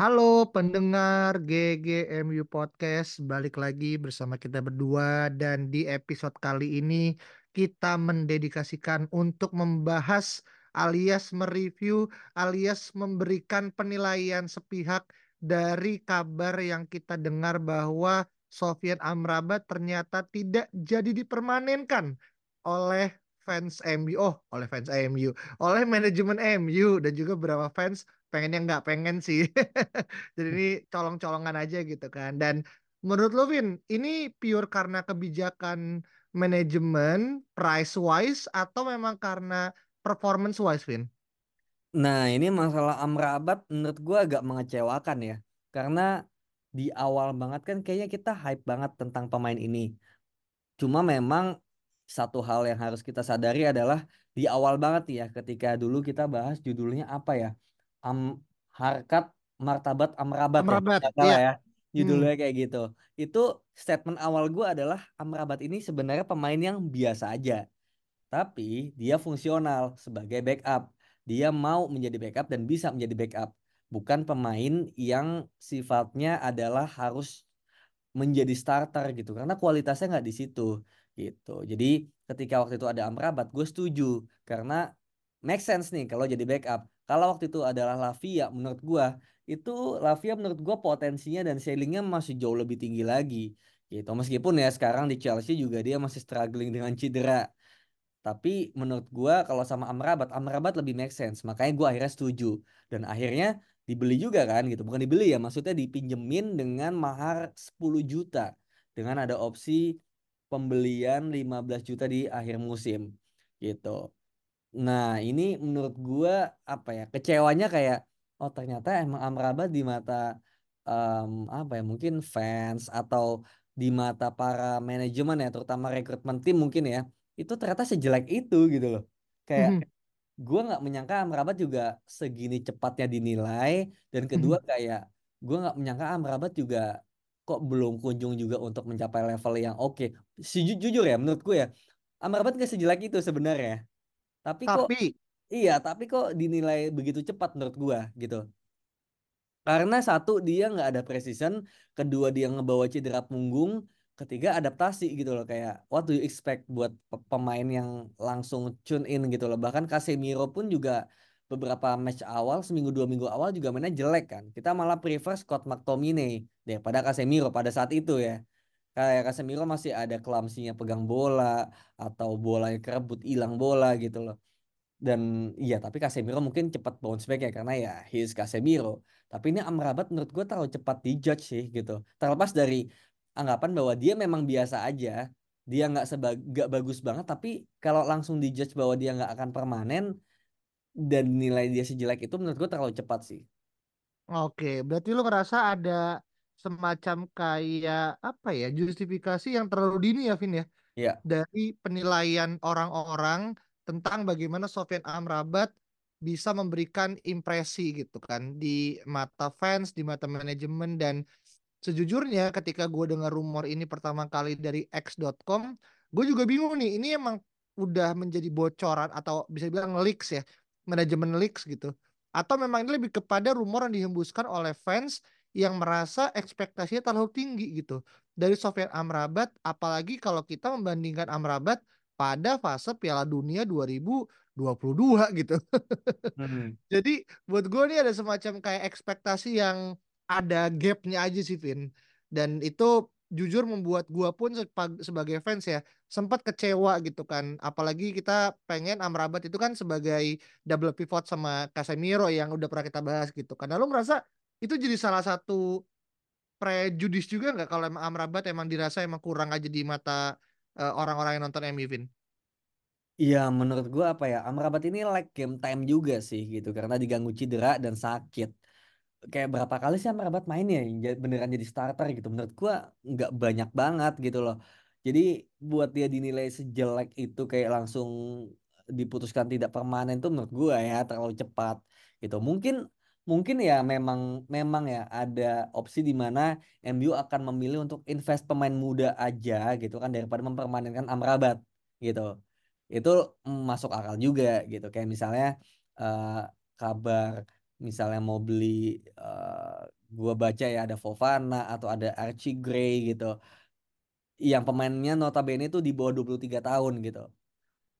Halo pendengar GGMU Podcast, balik lagi bersama kita berdua. Dan di episode kali ini kita mendedikasikan untuk membahas alias mereview alias memberikan penilaian sepihak dari kabar yang kita dengar bahwa Sofian Amrabat ternyata tidak jadi dipermanenkan oleh fans MU, oh oleh fans MU, oleh manajemen MU dan juga beberapa fans pengen yang nggak pengen sih. Jadi ini colong-colongan aja gitu kan. Dan menurut lo Vin, ini pure karena kebijakan manajemen, price wise atau memang karena performance wise Vin? Nah, ini masalah Amrabat menurut gue agak mengecewakan ya. Karena di awal banget kan kayaknya kita hype banget tentang pemain ini. Cuma memang satu hal yang harus kita sadari adalah di awal banget ya ketika dulu kita bahas judulnya apa ya? Am, harkat martabat Amrabat, Amrabat, ya. Iya. ya. Judulnya kayak gitu. Itu statement awal gue adalah Amrabat ini sebenarnya pemain yang biasa aja. Tapi dia fungsional sebagai backup. Dia mau menjadi backup dan bisa menjadi backup. Bukan pemain yang sifatnya adalah harus menjadi starter gitu. Karena kualitasnya nggak di situ gitu. Jadi ketika waktu itu ada Amrabat, gue setuju. Karena make sense nih kalau jadi backup. Kalau waktu itu adalah Lavia, menurut gue itu Lavia menurut gue potensinya dan ceilingnya masih jauh lebih tinggi lagi gitu. Meskipun ya sekarang di Chelsea juga dia masih struggling dengan cedera. Tapi menurut gua kalau sama Amrabat, Amrabat lebih make sense. Makanya gua akhirnya setuju. Dan akhirnya dibeli juga kan gitu. Bukan dibeli ya, maksudnya dipinjemin dengan mahar 10 juta. Dengan ada opsi pembelian 15 juta di akhir musim gitu. Nah, ini menurut gua apa ya? Kecewanya kayak oh ternyata emang Amrabat di mata em, apa ya? Mungkin fans atau di mata para manajemen ya, terutama rekrutmen tim mungkin ya itu ternyata sejelek itu gitu loh. Kayak gue nggak menyangka Amrabat juga segini cepatnya dinilai dan kedua kayak gue nggak menyangka Amrabat juga kok belum kunjung juga untuk mencapai level yang oke. Sejujur jujur ya menurut gue ya Amrabat gak sejelek itu sebenarnya. Tapi kok Tapi iya tapi kok dinilai begitu cepat menurut gue gitu. Karena satu dia nggak ada precision, kedua dia ngebawa cedera punggung, ketiga adaptasi gitu loh kayak what do you expect buat pe- pemain yang langsung tune in gitu loh. Bahkan Casemiro pun juga beberapa match awal seminggu dua minggu awal juga mainnya jelek kan. Kita malah prefer Scott McTominay daripada Casemiro pada saat itu ya. Kayak Casemiro masih ada clumsy-nya pegang bola atau bola yang kerebut hilang bola gitu loh. Dan iya tapi Casemiro mungkin cepat bounce back ya karena ya he is Casemiro. Tapi ini Amrabat menurut gue terlalu cepat dijudge sih gitu. Terlepas dari anggapan bahwa dia memang biasa aja. Dia nggak seba nggak bagus banget tapi kalau langsung dijudge bahwa dia nggak akan permanen dan nilai dia sejelek itu menurut gue terlalu cepat sih. Oke, berarti lu ngerasa ada semacam kayak apa ya justifikasi yang terlalu dini ya Vin ya Iya. dari penilaian orang-orang tentang bagaimana Sofian Amrabat bisa memberikan impresi gitu kan di mata fans, di mata manajemen dan sejujurnya ketika gue dengar rumor ini pertama kali dari X.com, gue juga bingung nih ini emang udah menjadi bocoran atau bisa bilang leaks ya, manajemen leaks gitu. Atau memang ini lebih kepada rumor yang dihembuskan oleh fans yang merasa ekspektasinya terlalu tinggi gitu dari Sofian Amrabat apalagi kalau kita membandingkan Amrabat pada fase Piala Dunia 2022 gitu. Hmm. Jadi buat gue nih ada semacam kayak ekspektasi yang ada gapnya aja sih Vin dan itu jujur membuat gue pun sebagai fans ya sempat kecewa gitu kan apalagi kita pengen Amrabat itu kan sebagai double pivot sama Casemiro yang udah pernah kita bahas gitu. Nah, lu merasa itu jadi salah satu prejudis juga nggak kalau emang Amrabat emang dirasa emang kurang aja di mata eh, orang-orang yang nonton MU Vin? Iya, menurut gua apa ya? Amrabat ini like game time juga sih gitu karena diganggu cedera dan sakit. Kayak berapa kali sih Amrabat main ya yang ja- beneran jadi starter gitu. Menurut gua nggak banyak banget gitu loh. Jadi buat dia dinilai sejelek itu kayak langsung diputuskan tidak permanen tuh menurut gua ya terlalu cepat gitu. Mungkin mungkin ya memang memang ya ada opsi di mana MU akan memilih untuk invest pemain muda aja gitu kan daripada mempermanenkan Amrabat gitu. Itu masuk akal juga gitu. Kayak misalnya eh, kabar misalnya mau beli eh, gua baca ya ada Fofana atau ada Archie Gray gitu. Yang pemainnya notabene itu di bawah 23 tahun gitu.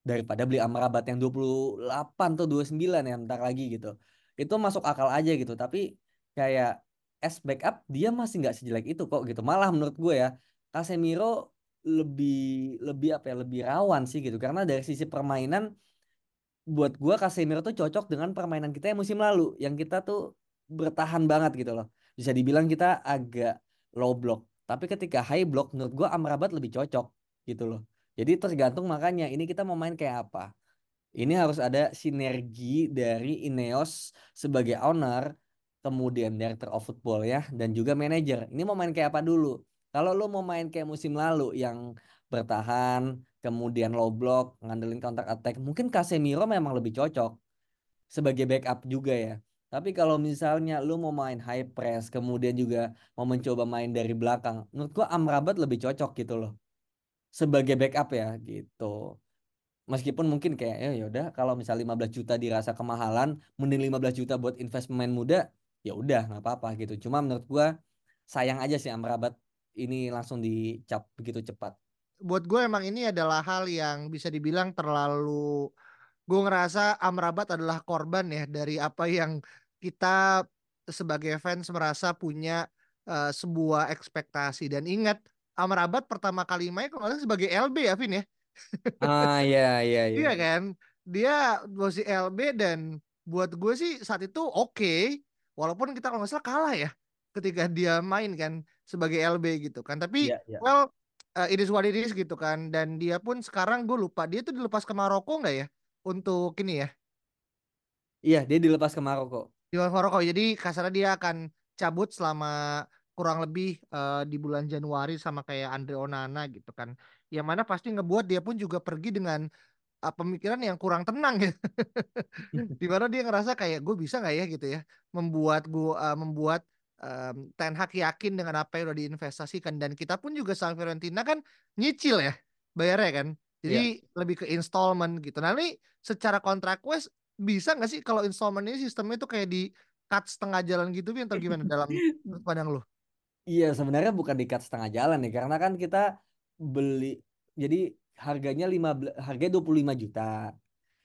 Daripada beli Amrabat yang 28 atau 29 ya bentar lagi gitu itu masuk akal aja gitu. Tapi kayak as backup dia masih nggak sejelek itu kok gitu. Malah menurut gue ya Casemiro lebih lebih apa ya lebih rawan sih gitu. Karena dari sisi permainan buat gua Casemiro tuh cocok dengan permainan kita yang musim lalu. Yang kita tuh bertahan banget gitu loh. Bisa dibilang kita agak low block. Tapi ketika high block menurut gua Amrabat lebih cocok gitu loh. Jadi tergantung makanya ini kita mau main kayak apa ini harus ada sinergi dari Ineos sebagai owner kemudian director of football ya dan juga manajer ini mau main kayak apa dulu kalau lo mau main kayak musim lalu yang bertahan kemudian low block, ngandelin counter attack. Mungkin Casemiro memang lebih cocok sebagai backup juga ya. Tapi kalau misalnya lu mau main high press, kemudian juga mau mencoba main dari belakang, menurut gua Amrabat lebih cocok gitu loh. Sebagai backup ya gitu. Meskipun mungkin kayak ya yaudah kalau misal 15 juta dirasa kemahalan, mending 15 juta buat invest pemain muda, ya udah nggak apa-apa gitu. Cuma menurut gua sayang aja sih Amrabat ini langsung dicap begitu cepat. Buat gue emang ini adalah hal yang bisa dibilang terlalu gue ngerasa Amrabat adalah korban ya dari apa yang kita sebagai fans merasa punya eh, sebuah ekspektasi dan ingat Amrabat pertama kali main kalau sebagai LB ya Vin ya Ah iya iya iya. Iya kan? Dia posisi LB dan buat gue sih saat itu oke. Walaupun kita kalau nggak salah kalah ya ketika dia main kan sebagai LB gitu kan. Tapi Iya, iya. well uh, it is what it is gitu kan. Dan dia pun sekarang gue lupa dia tuh dilepas ke Maroko nggak ya untuk ini ya Iya, dia dilepas ke Maroko. di Maroko. Jadi kasarnya dia akan cabut selama kurang lebih uh, di bulan Januari sama kayak Andre Onana gitu kan. Yang mana pasti ngebuat dia pun juga pergi dengan uh, pemikiran yang kurang tenang ya. di mana dia ngerasa kayak gue bisa nggak ya? gitu ya. Membuat gue uh, membuat um, Ten Hag yakin dengan apa yang udah diinvestasikan. Dan kita pun juga sama Fiorentina kan nyicil ya bayarnya kan. Jadi lebih ke installment gitu. Nah ini secara kontrak wes bisa nggak sih kalau installment ini sistemnya tuh kayak di cut setengah jalan gitu atau gimana dalam pandang lu? Iya, sebenarnya bukan di cut setengah jalan nih, karena kan kita beli jadi harganya 15 harganya 25 juta.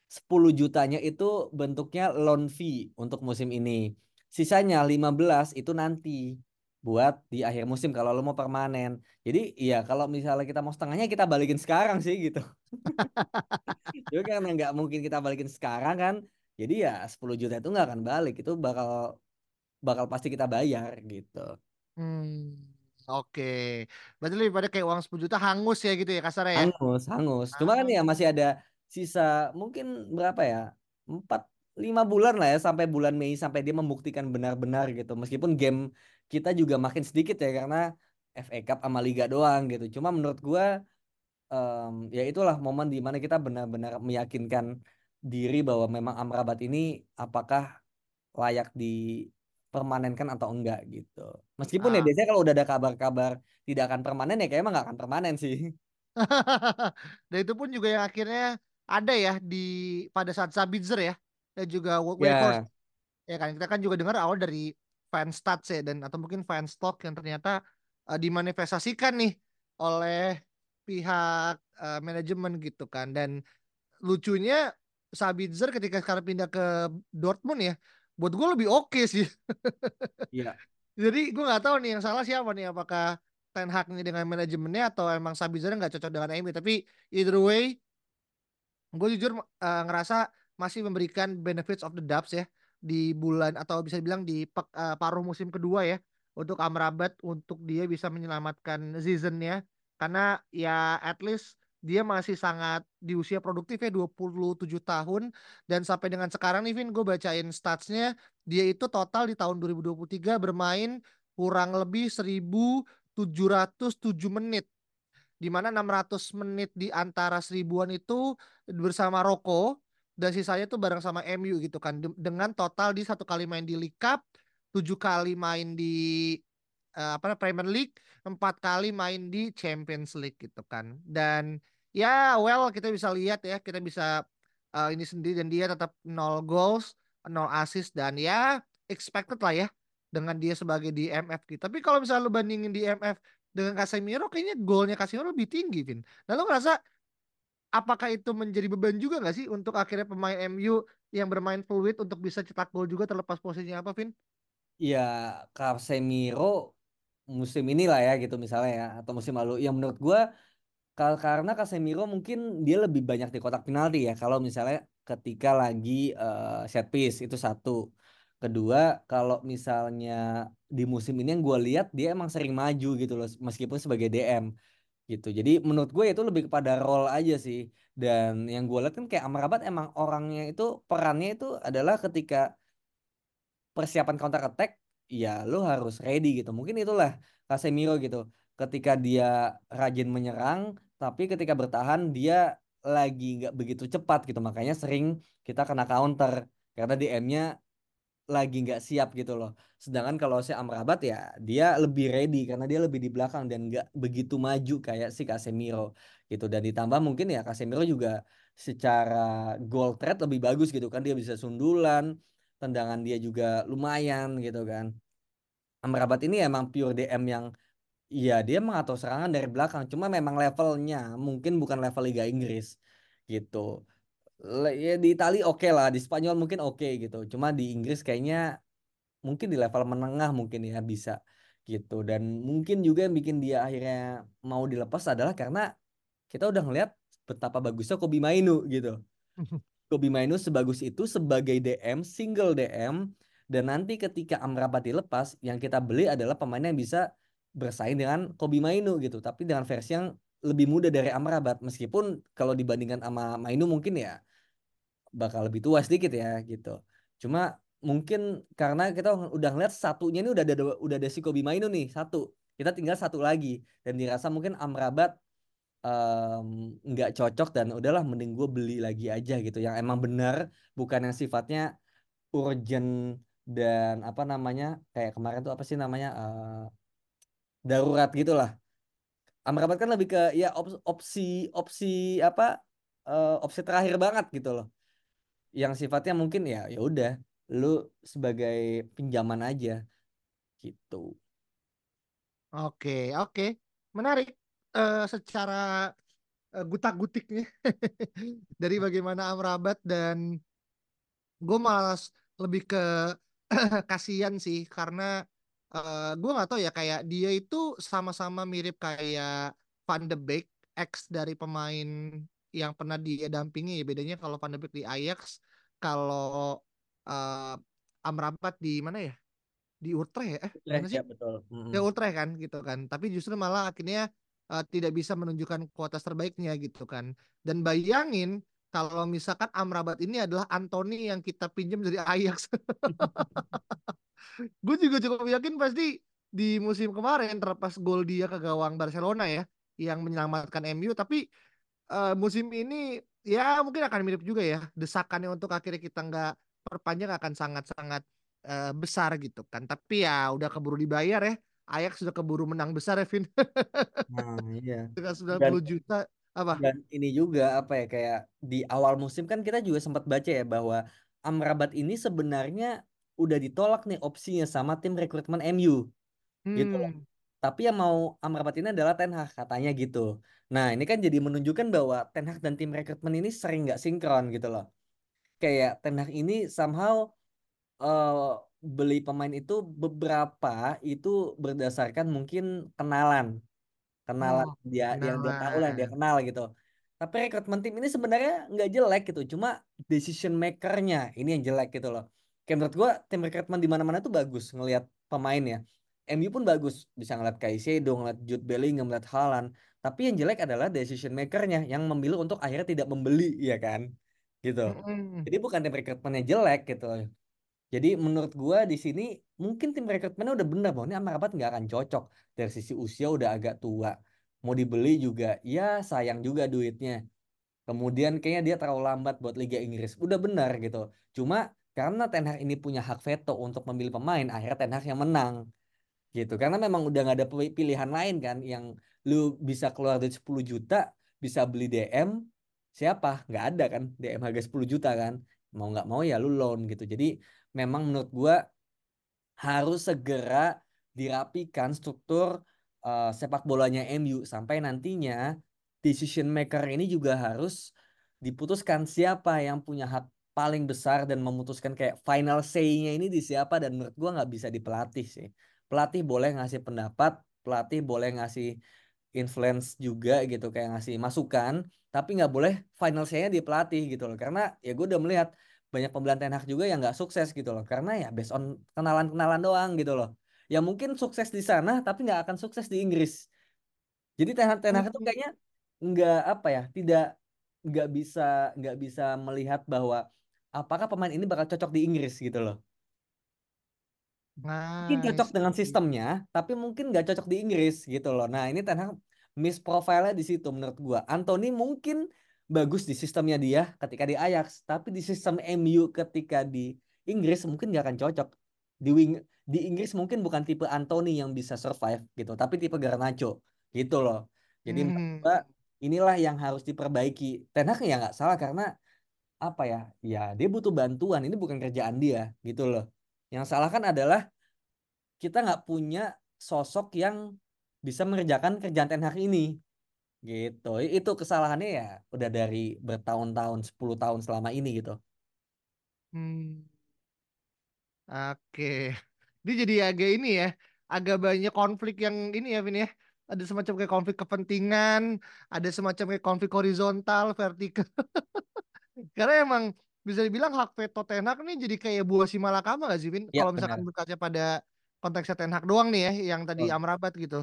10 jutanya itu bentuknya loan fee untuk musim ini. Sisanya 15 itu nanti buat di akhir musim kalau lo mau permanen. Jadi iya kalau misalnya kita mau setengahnya kita balikin sekarang sih gitu. Jadi karena nggak mungkin kita balikin sekarang kan. Jadi ya 10 juta itu nggak akan balik. Itu bakal bakal pasti kita bayar gitu. hmm oke berarti lebih pada kayak uang 10 juta hangus ya gitu ya kasarnya ya Hangus, hangus. Cuma kan ya masih ada sisa mungkin berapa ya? Empat, lima bulan lah ya sampai bulan Mei sampai dia membuktikan benar-benar gitu. Meskipun game kita juga makin sedikit ya karena FA Cup sama Liga doang gitu. Cuma menurut gua em, ya itulah momen di mana kita benar-benar meyakinkan diri bahwa memang Amrabat ini apakah layak dipermanenkan atau enggak gitu. Meskipun ya Ah. biasanya kalau udah ada kabar-kabar tidak akan permanen ya kayak emang nggak akan permanen sih. Dan itu pun juga yang akhirnya ada ya di pada saat Sabitzer ya dan juga Wout Weghorst Ya. ya kan kita kan juga dengar awal dari fan stats ya dan atau mungkin fan stock yang ternyata eh, dimanifestasikan nih oleh pihak eh, manajemen gitu kan dan lucunya Sabitzer ketika sekarang pindah ke Dortmund ya buat gue lebih oke sih. Iya. jadi gue nggak tahu nih yang salah siapa nih apakah Ten Hag nih dengan manajemennya atau emang Sabitzer nggak cocok dengan MU tapi either way gue jujur eh, ngerasa masih memberikan benefits of the doubts ya di bulan atau bisa dibilang di pek- eh, paruh musim kedua ya untuk Amrabat untuk dia bisa menyelamatkan seasonnya. Karena ya at least dia masih sangat di usia produktif ya 27 tahun. Dan sampai dengan sekarang nih Vin gue bacain statsnya dia itu total di tahun 2023 bermain kurang lebih 1707 menit. Di mana 600 menit di antara seribuan itu bersama Roko dan sisanya tuh bareng sama MU gitu kan. Dengan total di satu kali main di League Cup tujuh kali main di uh, apa Premier League empat kali main di Champions League gitu kan dan ya well kita bisa lihat ya kita bisa uh, ini sendiri dan dia tetap nol goals nol assist dan ya expected lah ya dengan dia sebagai di MF gitu tapi kalau misalnya lu bandingin di MF dengan Casemiro kayaknya golnya Casemiro lebih tinggi Vin. Nah ngerasa apakah itu menjadi beban juga nggak sih untuk akhirnya pemain MU yang bermain fluid untuk bisa cetak gol juga terlepas posisinya apa Vin? Ya Casemiro musim inilah ya gitu misalnya ya atau musim lalu yang menurut gue karena Casemiro mungkin dia lebih banyak di kotak penalti ya kalau misalnya ketika lagi uh, set piece itu satu Kedua, kalau misalnya di musim ini yang gue lihat dia emang sering maju gitu loh, meskipun sebagai DM gitu. Jadi menurut gue itu lebih kepada role aja sih. Dan yang gue lihat kan kayak Amrabat emang orangnya itu perannya itu adalah ketika persiapan counter attack, ya lo harus ready gitu. Mungkin itulah Casemiro gitu. Ketika dia rajin menyerang, tapi ketika bertahan dia lagi nggak begitu cepat gitu. Makanya sering kita kena counter karena DM-nya lagi nggak siap gitu loh. Sedangkan kalau si Amrabat ya dia lebih ready karena dia lebih di belakang dan nggak begitu maju kayak si Casemiro gitu. Dan ditambah mungkin ya Casemiro juga secara goal threat lebih bagus gitu kan dia bisa sundulan, tendangan dia juga lumayan gitu kan. Amrabat ini emang pure DM yang Iya dia mengatur serangan dari belakang, cuma memang levelnya mungkin bukan level Liga Inggris gitu ya di Itali oke okay lah, di Spanyol mungkin oke okay, gitu. Cuma di Inggris kayaknya mungkin di level menengah mungkin ya bisa gitu. Dan mungkin juga yang bikin dia akhirnya mau dilepas adalah karena kita udah ngeliat betapa bagusnya Kobi Mainu gitu. Kobi Mainu sebagus itu sebagai DM, single DM dan nanti ketika Amrabat dilepas yang kita beli adalah pemain yang bisa bersaing dengan Kobi Mainu gitu, tapi dengan versi yang lebih muda dari Amrabat meskipun kalau dibandingkan sama Mainu mungkin ya bakal lebih tua sedikit ya gitu. Cuma mungkin karena kita udah ngeliat satunya ini udah ada udah ada si Kobi Mainu nih satu. Kita tinggal satu lagi dan dirasa mungkin Amrabat nggak um, cocok dan udahlah mending gue beli lagi aja gitu. Yang emang benar bukan yang sifatnya urgent dan apa namanya kayak kemarin tuh apa sih namanya uh, darurat gitulah. Amrabat kan lebih ke ya opsi opsi apa uh, opsi terakhir banget gitu loh. Yang sifatnya mungkin ya ya udah lu sebagai pinjaman aja gitu. Oke oke. Menarik uh, secara uh, gutak-gutiknya dari bagaimana Amrabat dan gue malas lebih ke kasihan sih karena uh, gue nggak tahu ya kayak dia itu sama-sama mirip kayak Van de Beek ex dari pemain yang pernah dia dampingi. Ya bedanya kalau Van de Beek di Ajax kalau uh, Amrabat di mana ya? Di Utrecht ya? Eh sih? ya, betul. Mm-hmm. ya Utrecht kan gitu kan. Tapi justru malah akhirnya uh, tidak bisa menunjukkan kualitas terbaiknya gitu kan. Dan bayangin kalau misalkan Amrabat ini adalah Anthony yang kita pinjam dari Ajax. Gue juga cukup yakin pasti di musim kemarin terlepas gol dia ke gawang Barcelona ya yang menyelamatkan MU tapi uh, musim ini ya mungkin akan mirip juga ya. Desakannya untuk akhirnya kita nggak perpanjang akan sangat-sangat uh, besar gitu kan. Tapi ya udah keburu dibayar ya Ajax sudah keburu menang besar ya Vin nah iya dengan 90 dan, juta apa dan ini juga apa ya kayak di awal musim kan kita juga sempat baca ya bahwa Amrabat ini sebenarnya udah ditolak nih opsinya sama tim rekrutmen MU hmm. gitu. Hmm. Tapi yang mau Amrabat ini adalah Ten Hag katanya gitu. Nah ini kan jadi menunjukkan bahwa Ten Hag dan tim rekrutmen ini sering nggak sinkron gitu loh. Kayak Ten Hag ini somehow uh, beli pemain itu beberapa itu berdasarkan mungkin kenalan kenalan oh, dia kenalan. yang dia tahu lah dia kenal gitu tapi rekrutmen tim ini sebenarnya nggak jelek gitu cuma decision makernya ini yang jelek gitu loh kayak menurut gue tim rekrutmen di mana-mana tuh bagus ngelihat pemainnya MU pun bagus bisa ngeliat Caicedo ngeliat Jude Bellingham ngeliat Haaland Tapi yang jelek adalah decision makernya yang memilih untuk akhirnya tidak membeli, ya kan? Gitu. Jadi bukan tim rekrutmennya jelek gitu. Jadi menurut gua di sini mungkin tim rekrutmennya udah benar bahwa ini Amrabat nggak akan cocok dari sisi usia udah agak tua. Mau dibeli juga ya sayang juga duitnya. Kemudian kayaknya dia terlalu lambat buat Liga Inggris. Udah benar gitu. Cuma karena Ten Hag ini punya hak veto untuk memilih pemain, akhirnya Ten Hag yang menang gitu. Karena memang udah nggak ada pi- pilihan lain kan yang lu bisa keluar dari 10 juta, bisa beli DM, siapa? Nggak ada kan DM harga 10 juta kan. Mau nggak mau ya lu loan gitu. Jadi memang menurut gua harus segera dirapikan struktur eh, sepak bolanya MU sampai nantinya decision maker ini juga harus diputuskan siapa yang punya hak paling besar dan memutuskan kayak final say-nya ini di siapa dan menurut gua nggak bisa di pelatih sih. Pelatih boleh ngasih pendapat, pelatih boleh ngasih influence juga gitu kayak ngasih masukan, tapi nggak boleh final say-nya di pelatih gitu loh. Karena ya gue udah melihat banyak pembelian Ten Hag juga yang nggak sukses gitu loh. Karena ya based on kenalan-kenalan doang gitu loh. Ya mungkin sukses di sana tapi nggak akan sukses di Inggris. Jadi Ten Hag, Ten Hag itu kayaknya nggak apa ya, tidak nggak bisa nggak bisa melihat bahwa apakah pemain ini bakal cocok di Inggris gitu loh. Mungkin Nah, cocok dengan sistemnya, tapi mungkin nggak cocok di Inggris gitu loh. Nah ini Ten Hag miss profile-nya di situ menurut gua. Anthony mungkin bagus di sistemnya dia ketika di Ajax, tapi di sistem MU ketika di Inggris mungkin nggak akan cocok. Di wing di Inggris mungkin bukan tipe Anthony yang bisa survive gitu, tapi tipe Garnacho gitu loh. Jadi Hmm. inilah yang harus diperbaiki. Ten Hag ya nggak salah karena apa ya? Ya dia butuh bantuan. Ini bukan kerjaan dia gitu loh. Yang salah kan adalah kita nggak punya sosok yang bisa mengerjakan kerjaan Ten Hag ini gitu. Itu kesalahannya ya udah dari bertahun-tahun, 10 tahun selama ini gitu. Hmm. Oke. Dia jadi agak ini ya, agak banyak konflik yang ini ya, Vin ya. Ada semacam kayak konflik kepentingan, ada semacam kayak konflik horizontal, vertikal. Karena emang bisa dibilang hak veto Ten Hag nih jadi kayak buah si malakama gak sih, Vin? Ya, Kalau misalkan benar. berkaca pada konteksnya Ten Hag doang nih ya, yang tadi. Amrabat gitu.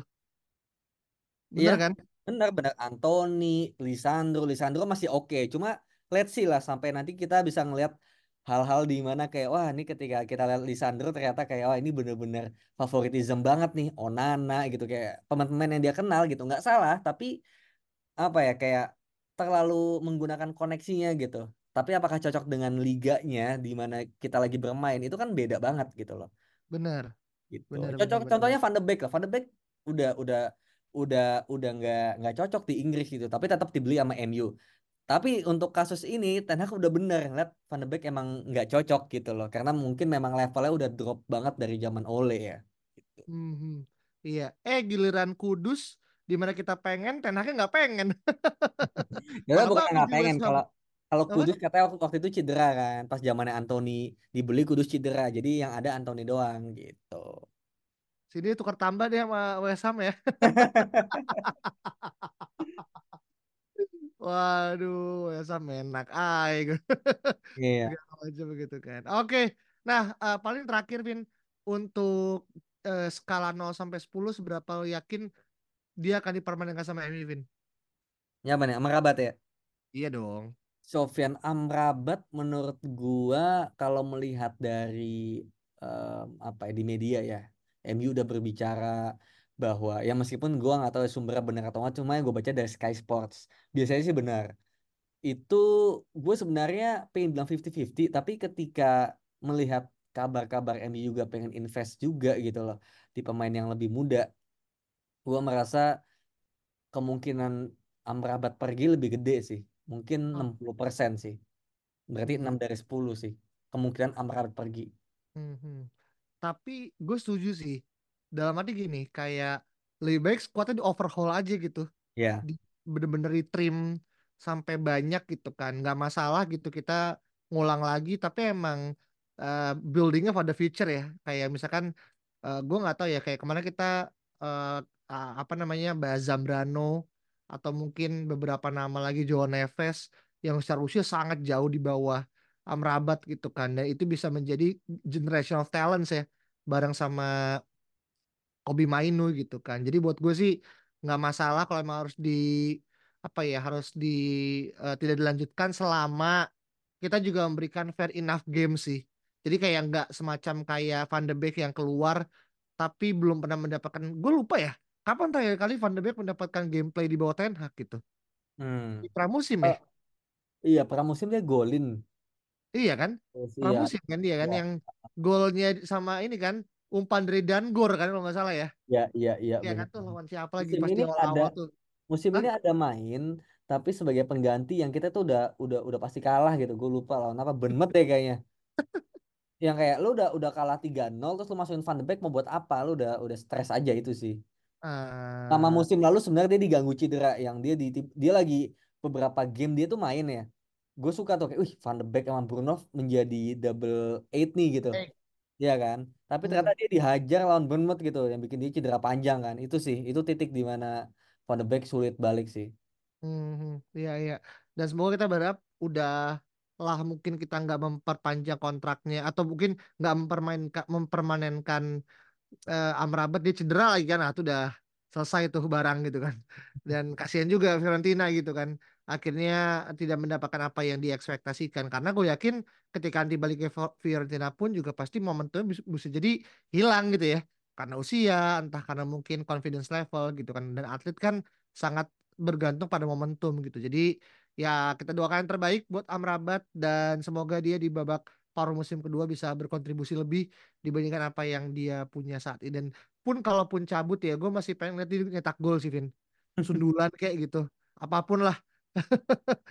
Iya, kan? Benar benar Anthony, Lisandro, Lisandro masih oke. Cuma let's see lah sampai nanti kita bisa ngelihat hal-hal di mana kayak wah ini ketika kita lihat Lisandro ternyata kayak wah ini bener-bener favoritism banget nih Onana gitu kayak pemain-pemain yang dia kenal gitu nggak salah tapi apa ya kayak terlalu menggunakan koneksinya gitu. Tapi apakah cocok dengan liganya di mana kita lagi bermain itu kan beda banget gitu loh. Bener, Gitu. bener, Cocok bener. contohnya Van de Beek lah. Van de Beek udah udah udah udah nggak nggak cocok di Inggris gitu, tapi tetap dibeli sama MU. Tapi untuk kasus ini Ten Hag udah bener ngeliat Van de Beek emang nggak cocok gitu loh. Karena mungkin memang levelnya udah drop banget dari zaman Ole ya. Gitu. Mhm. Iya. Eh giliran Kudus, di mana kita pengen, Ten Hagnya nggak pengen. Ya bukan nggak pengen kalau kalau? Kudus katanya waktu, waktu itu cedera kan pas zamannya Anthony dibeli Kudus cedera jadi yang ada Anthony doang gitu. Sini tukar tambah deh sama West Ham ya. Waduh, West Ham enak. Ay, Iya. macam begitu kan. Oke. Nah, eh, paling terakhir Vin untuk eh, skala 0 sampai 10 seberapa yakin dia akan dipermanenkan sama MU Vin? Ya mana Amrabat ya. Iya dong. Sofyan Amrabat menurut gua kalau melihat dari em, apa ya di media ya MU udah berbicara bahwa ya meskipun gua nggak tahu sumbernya benar atau nggak cuma yang gue baca dari Sky Sports biasanya sih benar itu gue sebenarnya pengen bilang 50-50 tapi ketika melihat kabar-kabar MU juga pengen invest juga gitu loh di pemain yang lebih muda gue merasa kemungkinan Amrabat pergi lebih gede sih mungkin Oh. 60% sih berarti 6 Mhm. dari 10 sih kemungkinan Amrabat pergi Mhm. Tapi gue setuju sih. Dalam arti gini, kayak lebih baik squadnya di overhaul aja gitu. ya Di, bener-bener di trim sampai banyak gitu kan. Nggak masalah gitu kita ngulang lagi. Tapi emang eh, buildingnya for the future ya. Kayak misalkan eh, gue nggak tahu ya. Kayak kemarin kita ah, apa namanya bahas Zambrano atau mungkin beberapa nama lagi Joao Neves yang secara usia sangat jauh di bawah Amrabat gitu kan. Dan itu bisa menjadi generation of talents ya bareng sama Kobi Mainu gitu kan. Jadi buat gue sih nggak masalah kalau emang harus di apa ya harus di eh, tidak dilanjutkan selama kita juga memberikan fair enough game sih. Jadi kayak nggak semacam kayak Van de Beek yang keluar tapi belum pernah mendapatkan. Gue lupa ya. Kapan terakhir kali Van de Beek mendapatkan gameplay di bawah Ten Hag gitu? Hmm. Di pramusim ya? Eh, iya, pramusim dia golin. Iya kan? Terus iya, Pramusim kan dia kan iya, yang golnya sama ini kan umpan dari Dangor kan kalau nggak salah ya. iya, iya, iya, Iya kan tuh lawan siapa lagi Musim pas di ini ada tuh. musim Hah? ini ada main tapi sebagai pengganti yang kita tuh udah udah udah pasti kalah gitu. Gue lupa lawan apa Bournemouth deh kayaknya. Yang kayak lu udah udah kalah 3-0 terus lu masukin Van de Beek mau buat apa? Lu udah udah stres aja itu sih. Sama Ah, musim lalu sebenarnya dia diganggu cedera yang dia di dia lagi beberapa game dia tuh main ya. Gue suka tuh kayak, wih Van de Beek sama Bruno menjadi double eight nih gitu. eh, Iya kan? Tapi ternyata hmm, dia dihajar lawan Bournemouth gitu yang bikin dia cedera panjang kan. Itu sih, itu titik di mana Van de Beek sulit balik sih. hmm, iya iya. Dan semoga kita berharap udah lah mungkin kita nggak memperpanjang kontraknya atau mungkin nggak mempermainkan mempermanenkan eh, Amrabat dia cedera lagi kan, nah itu udah selesai tuh barang gitu kan. Dan kasihan juga Fiorentina gitu kan. Akhirnya tidak mendapatkan apa yang diekspektasikan karena gue yakin ketika nanti balik ke Fio- Fiorentina pun juga pasti momentumnya bisa, bisa jadi hilang gitu ya. Karena usia, entah karena mungkin confidence level gitu kan. Dan atlet kan sangat bergantung pada momentum gitu. Jadi ya kita doakan yang terbaik buat Amrabat dan semoga dia di babak paruh musim kedua bisa berkontribusi lebih dibandingkan apa yang dia punya saat ini dan pun kalaupun cabut ya gue masih pengen lihat dia nyetak gol sih Vin sundulan kayak gitu apa pun lah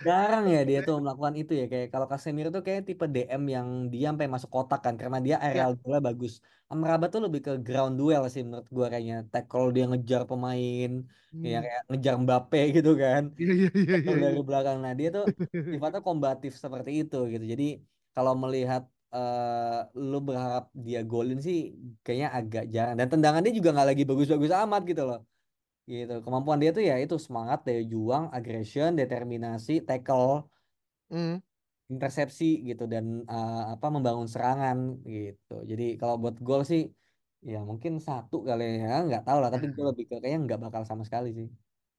Jarang ya dia tuh melakukan itu ya kayak kalau Casemiro tuh kayak tipe DM yang dia sampai masuk kotak kan karena dia ya aerial duelnya bagus. Amrabat tuh lebih ke ground duel sih menurut gua kayaknya. Tackle dia ngejar pemain, ya hmm. kayak ngejar Mbappe gitu kan. iya iya iya iya iya. dari belakang. Nah, dia tuh sifatnya kombatif seperti itu gitu. Jadi kalau melihat eh lu berharap dia golin sih kayaknya agak jarang dan tendangan dia juga nggak lagi bagus-bagus amat gitu loh. Gitu. Kemampuan dia tuh ya itu semangat, daya juang, aggression, determinasi, tackle Hmm. intersepsi gitu dan eh, apa membangun serangan gitu. Jadi kalau buat gol sih ya mungkin satu kali ya nggak tahu lah tapi gue lebih ke kayaknya nggak bakal sama sekali sih.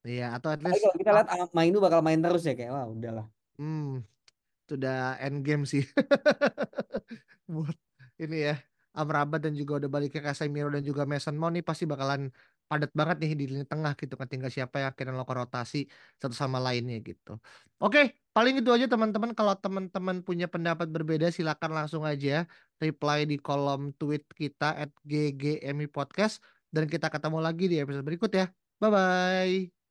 iya atau at least kalau kita lihat ah, main itu bakal main terus ya kayak wah udahlah. hmm, sudah end game sih buat ini ya Amrabat dan juga udah balik ke Casemiro dan juga Mason Mount nih pasti bakalan padat banget nih di lini tengah gitu kan tinggal siapa yang akhirnya melakukan rotasi satu sama lainnya gitu. Oke, paling itu aja teman-teman. Kalau teman-teman punya pendapat berbeda silakan langsung aja reply di kolom tweet kita at ggmi podcast dan kita ketemu lagi di episode berikut ya. Bye bye.